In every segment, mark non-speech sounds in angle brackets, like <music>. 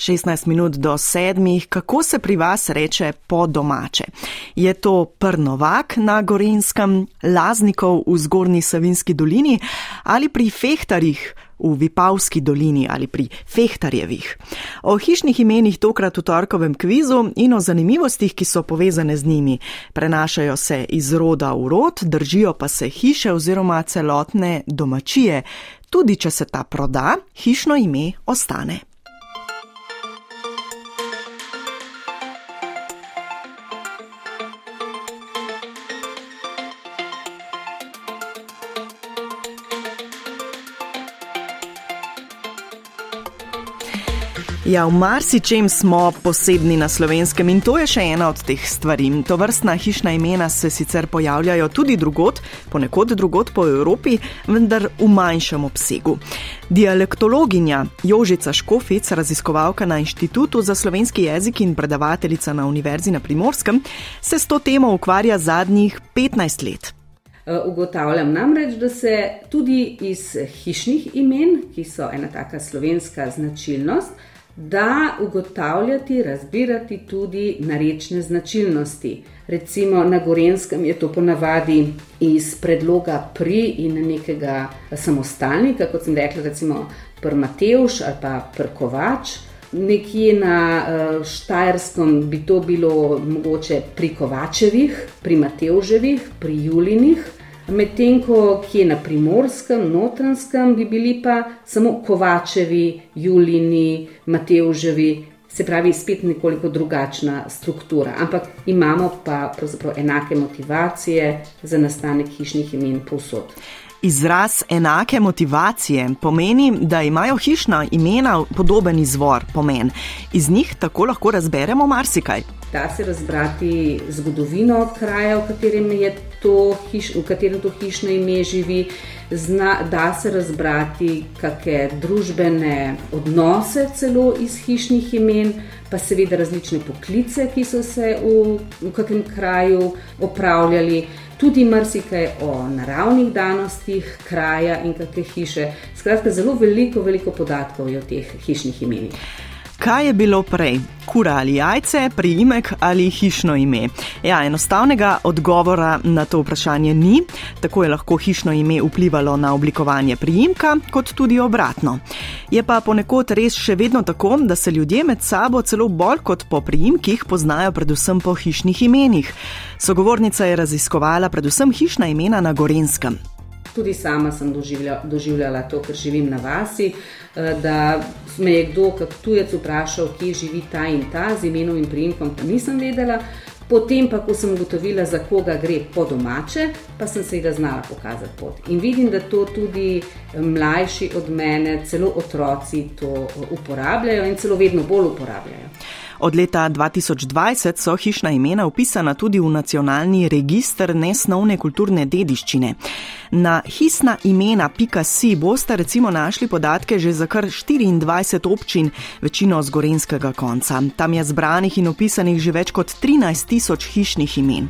16 minut do 7. Kako se pri vas reče po domače? Je to Prnovak na Gorenskem, Laznikov v Zgornji Savinski dolini ali pri Fehtarjih? v Vipavski dolini ali pri Fehtarjevih. O hišnih imenih tokrat v torkovem kvizu in o zanimivostih, ki so povezane z njimi. Prenašajo se iz roda v rod, držijo pa se hiše oziroma celotne domačije. Tudi če se ta proda, hišno ime ostane. Ja, v marsičem smo posebni na slovenskem in to je še ena od teh stvari. To vrstna hišna imena se sicer pojavljajo tudi drugot, ponekod drugot po Evropi, vendar v manjšem obsegu. Dialektologinja Jožica Škofic, raziskovalka na Inštitutu za slovenski jezik in predavateljica na Univerzi na Primorskem, se s to temo ukvarja zadnjih 15 let. E, ugotavljam namreč, da se tudi iz hišnih imen, ki so ena taka slovenska značilnost, da ugotavljati, razbirati tudi narečne značilnosti. Recimo na Gorenskem je to ponavadi iz predloga pri in nekega samostalnika, kot sem rekla, recimo Prmatevš ali pa Prkovač. Nekje na uh, Štajerskem bi to bilo mogoče pri Kovačevih, pri Matevževih, pri Julinih, medtem ko je na primorskem, notranskem, bi bili pa samo Kovačevi, Julini, Mateuževi, se pravi, spet nekoliko drugačna struktura. Ampak imamo pa enake motivacije za nastanek hišnih imen povsod. Izraz enake motivacije pomeni, da imajo hišna imena podoben izvor, pomen. Iz njih tako lahko razberemo marsikaj da se razbrati zgodovino kraja, v katerem, to hiš, v katerem to hišno ime živi, zna, da se razbrati kakšne družbene odnose celo iz hišnih imen, pa seveda različne poklice, ki so se v, v kakem kraju opravljali. Tudi marsikaj o naravnih danostih kraja in kakšne hiše. Skratka, zelo veliko, veliko podatkov je o teh hišnih imenih. Kaj je bilo prej, kura ali jajce, priimek ali hišno ime? Ja, enostavnega odgovora na to vprašanje ni, tako je lahko hišno ime vplivalo na oblikovanje priimka, kot tudi obratno. Je pa ponekod res še vedno tako, da se ljudje med sabo celo bolj kot po priimkih poznajo predvsem po hišnih imenih. Sogovornica je raziskovala predvsem hišna imena na Gorenskem. Tudi sama sem doživljala, doživljala to, ker živim na vasi. Eh, da me je kdo, kot tujec, vprašal, kje živi ta in ta z imenom in priimkom, pa nisem vedela. Potem, pa, ko sem ugotovila, za koga gre po domače, pa sem se jih znala pokazati pot. In vidim, da to tudi eh, mlajši od mene, celo otroci to eh, uporabljajo in celo vedno bolj uporabljajo. Od leta 2020 so hišna imena upisana tudi v nacionalni registr nesnovne kulturne dediščine. Na hisnaimena.si boste recimo našli podatke že za kar 24 občin, večino z gorenskega konca. Tam je zbranih in opisanih že več kot 13 tisoč hišnih imen.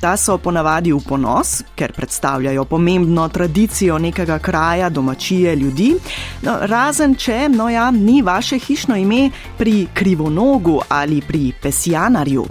Ta so ponavadi v ponos, ker predstavljajo pomembno tradicijo nekega kraja, domačije, ljudi. No, razen če, no ja, ni vaše hišno ime pri krivonogu ali pri pesjanarju.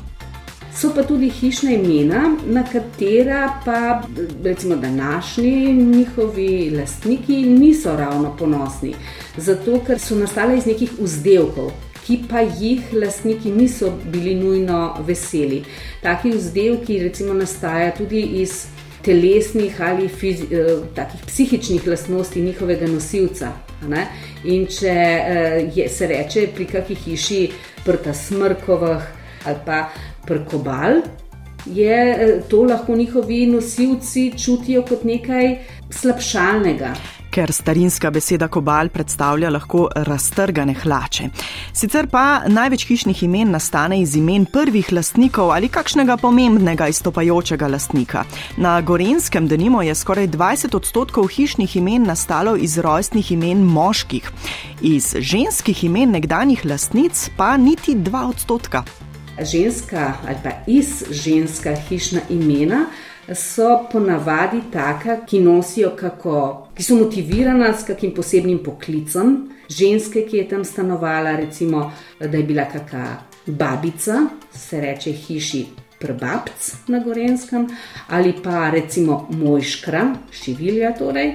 So pa tudi hišna imena, na katera pa recimo današnji njihovi lastniki niso ravno ponosni. Zato, ker so nastale iz nekih vzdelkov, ki pa jih lastniki niso bili nujno veseli. Taki vzdelki recimo nastajajo tudi iz telesnih ali fizi, eh, takih psihičnih lastnosti njihovega nosilca. In če eh, je, se reče pri kakšni hiši prta smrkovah ali pa prkobal, je eh, to lahko njihovi nosilci čutijo kot nekaj slabšalnega ker starinska beseda kobal predstavlja lahko raztrgane hlače. Sicer pa največ hišnih imen nastane iz imen prvih lastnikov ali kakšnega pomembnega izstopajočega lastnika. Na Gorenskem denimo je skoraj 20 odstotkov hišnih imen nastalo iz rojstnih imen moških, iz ženskih imen nekdanjih lastnic pa niti 2 odstotka. Ženska ali pa iz ženska hišna imena so ponavadi taka, ki nosijo kako, ki so motivirana s kakim posebnim poklicem. Ženske, ki je tam stanovala, recimo, da je bila kakšna babica, se reče hiši prbabc na Gorenskem, ali pa recimo mojškra, šivilja torej.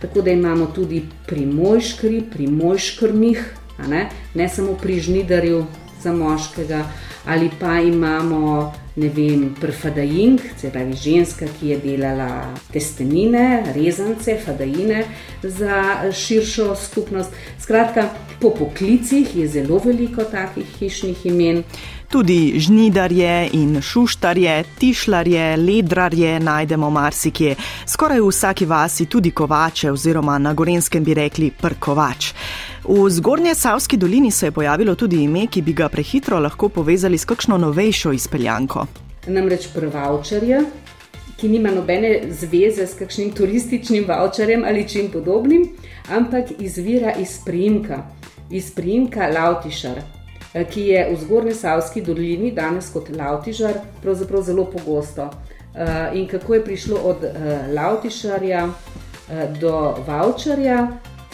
Tako da imamo tudi pri mojškri, pri mojškrnih, ne? ne samo pri žnidarju za moškega, ali pa imamo ne vem, prfadajing, se pravi ženska, ki je delala testenine, rezance, fadajine za širšo skupnost. Skratka, po poklicih je zelo veliko takih hišnih imen. Tudi žnidarje in šuštarje, tišlarje, ledrarje najdemo marsikje, skoraj v vsaki vasi tudi kovače, oziroma na gorenskem bi rekli prkovač. V zgornje Savski dolini se je pojavilo tudi ime, ki bi ga prehitro lahko povezali s kakšno novejšo izpeljanko. Namreč prvavčarje, ki nima nobene zveze s kakšnim turističnim voucherjem ali čim podobnim, ampak izvira iz prijimka, iz prijimka Lautišar, ki je v zgornji Savski dolini danes kot Lautižar pravzaprav zelo pogosto. In kako je prišlo od Lautišarja do voucherja,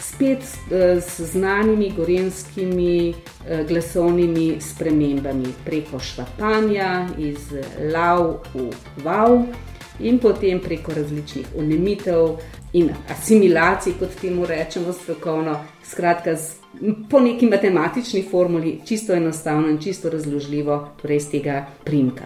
spet eh, s znanimi gorenskimi eh, glasovnimi spremembami, preko švapanja, iz lav v vav, in potem preko različnih unemitev in asimilacij, kot temu rečemo strokovno. Skratka, po neki matematični formuli, čisto enostavno in čisto razložljivo, torej iz tega primka.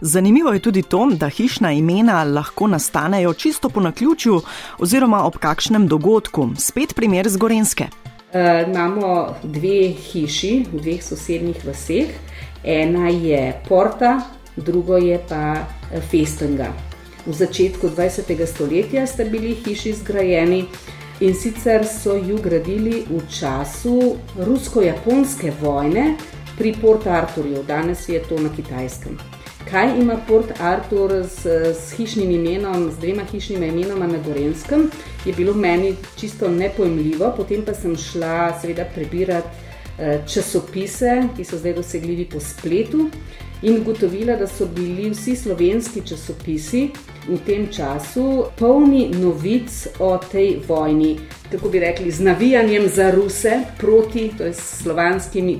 Zanimivo je tudi to, da hišna imena lahko nastanejo čisto po naključju oziroma ob kakšnem dogodku. Spet primer z Gorenske. E, imamo dve hiši v dveh sosednjih vseh. Ena je Porta, drugo je pa eh, Festenga. V začetku 20. stoletja sta bili hiši zgrajeni in sicer so ju gradili v času rusko-japonske vojne pri Port Arturju, danes je to na kitajskem kaj ima Port Artur s, s hišnim imenom, z dvema hišnima imenoma na Gorenskem, je bilo meni čisto nepojmljivo. Potem pa sem šla, seveda, prebirati eh, časopise, ki so zdaj dosegljivi po spletu, in ugotovila, da so bili vsi slovenski časopisi v tem času polni novic o tej vojni. Tako bi rekli, z navijanjem za Ruse proti, to je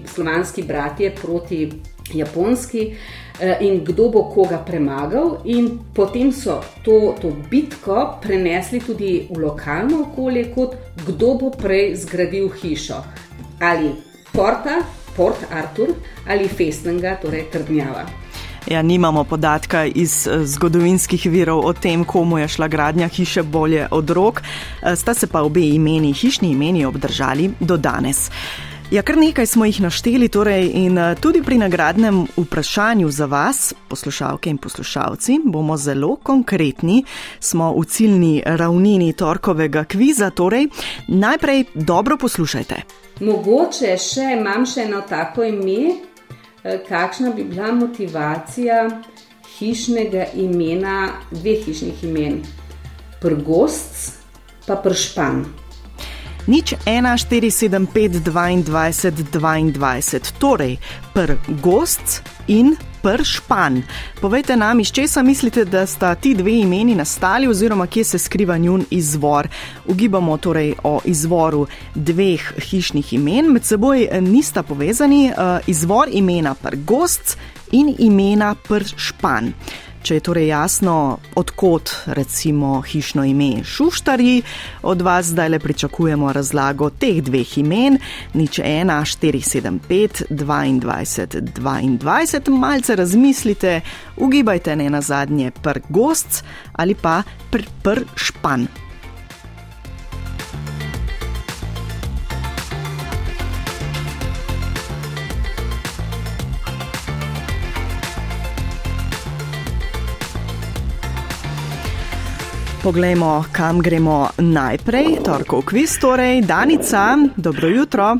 slovanski bratje proti Japonski. Eh, in kdo bo koga premagal. In potem so to, to bitko prenesli tudi v lokalno okolje, kot kdo bo prej zgradil hišo. Ali Porta, Port Artur ali Festnega, torej Trdnjava. Ja, nimamo podatka iz eh, zgodovinskih virov o tem, komu je šla gradnja hiše bolje od rok, eh, sta se pa obe imeni, hišni imeni, obdržali do danes. Ja, kar nekaj smo jih našteli, torej, in eh, tudi pri nagradnem vprašanju za vas, poslušalke in poslušalci, bomo zelo konkretni. Smo v ciljni ravnini torkovega kviza, torej najprej dobro poslušajte. Mogoče še imam še eno tako ime, eh, kakšna bi bila motivacija hišnega imena, dveh hišnih imen, prgost pa pršpan. Nič 1475 22 22, torej pr gost in pr špan. Povejte nam, iz česa mislite, da sta ti dve imeni nastali, oziroma kje se skriva njun izvor. Ugibamo torej o izvoru dveh hišnih imen, med seboj nista povezani, eh, izvor imena pr gost in imena pr špan. Če je torej jasno, odkot recimo hišno ime Šuštarji, od vas zdaj le pričakujemo razlago teh dveh imen, nič 1, 4, 7, 5, 22, 22, malce razmislite, ugibajte ne na zadnje pr gost ali pa pr, pr špan. Poglejmo, kam gremo najprej. Torkov kviz, torej Danica, dobro jutro.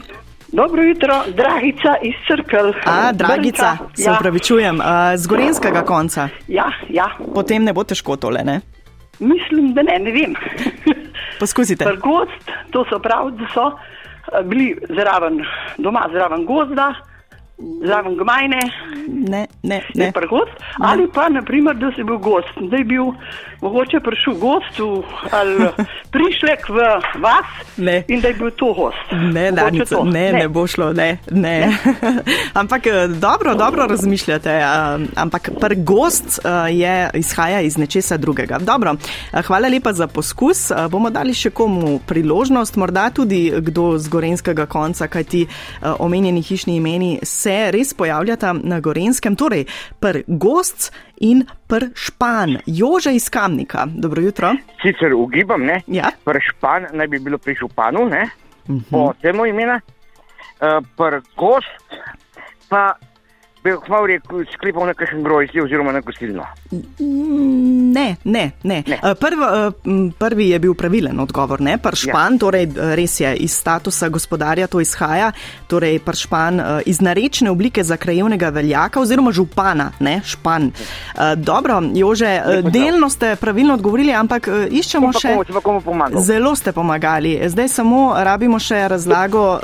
Dobro jutro, Dragica iz Crkv. A, Dragica, Brnka. se ja. upravičujem, z gorenskega konca. Ja, ja. Potem ne bo težko tole, ne? Mislim, da ne, ne vem. <laughs> Poskusite. Gost, to so prav, da so bili zraven, doma zraven gozda, Zraven gmajne, Ne, ne, ne ne. prgost, ali pa naprimer, da si bil gost, da je bil mogoče prišel gost v, ali prišlek v vas Ne. in da je bil to gost. Ne, Danica, to. ne, ne bo šlo, ne. ne. <laughs> ampak eh, dobro, dobro razmišljate. eh, Ampak pr gost eh, je, izhaja iz nečesa drugega. Dobro, hvala lepa za poskus. Bomo dali še komu priložnost, morda tudi kdo z gorenskega konca, kajti omenjeni hišni imeni se res pojavljata na gorenskem. Torej, pr gost in pr špan. Jože iz Kamnika. Dobro jutro. sicer ugibam, ne, Ja. pršpan naj bi bilo pri županu, ne, po temu imena, uh, pr gost pa bi hval rekel, sklepal na kakšen grojzi oziroma na gostilno. Mm, Ne, ne, ne. Ne. Eh, Prv, eh, prvi je bil pravilen odgovor, ne? Pršpan, ja. torej eh, res je iz statusa gospodarja to izhaja, torej pršpan iz narečne oblike za krajevnega veljaka oziroma župana, ne, špan. Dobro, Jože, delno ste pravilno odgovorili, ampak iščemo Pa še. komu, pa komu? Zelo ste pomagali. Zdaj samo rabimo še razlago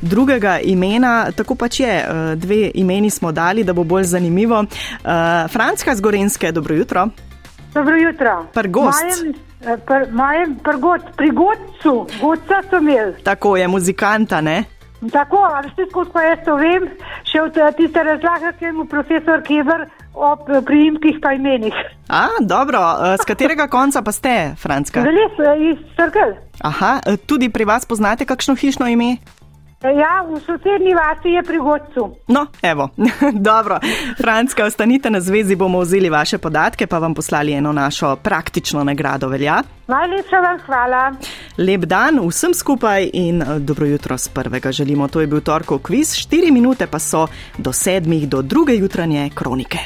drugega imena. Tako pač je, dve imeni smo dali, da bo bolj zanimivo. Uh, Franska z Gorenske, dobro jutro. Dobro jutro. Prgost. Mojem, eh, pr, mojem prgot, pri godcu, godca so imeli. Tako je, muzikanta, ne? Tako, ali vse skozi, ko jaz to vem, še od eh, tiste razlage, ki je mu profesor Keber o eh, priimkih pa imenih. A, dobro, z katerega konca pa ste, Franska? Velis iz Crkve. Aha, tudi pri vas poznate kakšno hišno ime? Ja, v sosednji vasi je pri godcu. No, evo, <laughs> dobro. Franska, ostanite na zvezi, bomo vzeli vaše podatke, pa vam poslali eno našo praktično nagrado, velja? Najlepša vam hvala. Lep dan vsem skupaj in eh, dobro jutro z prvega želimo. To je bil torkov kviz, 4 minute pa so do sedmih, do druge jutranje kronike.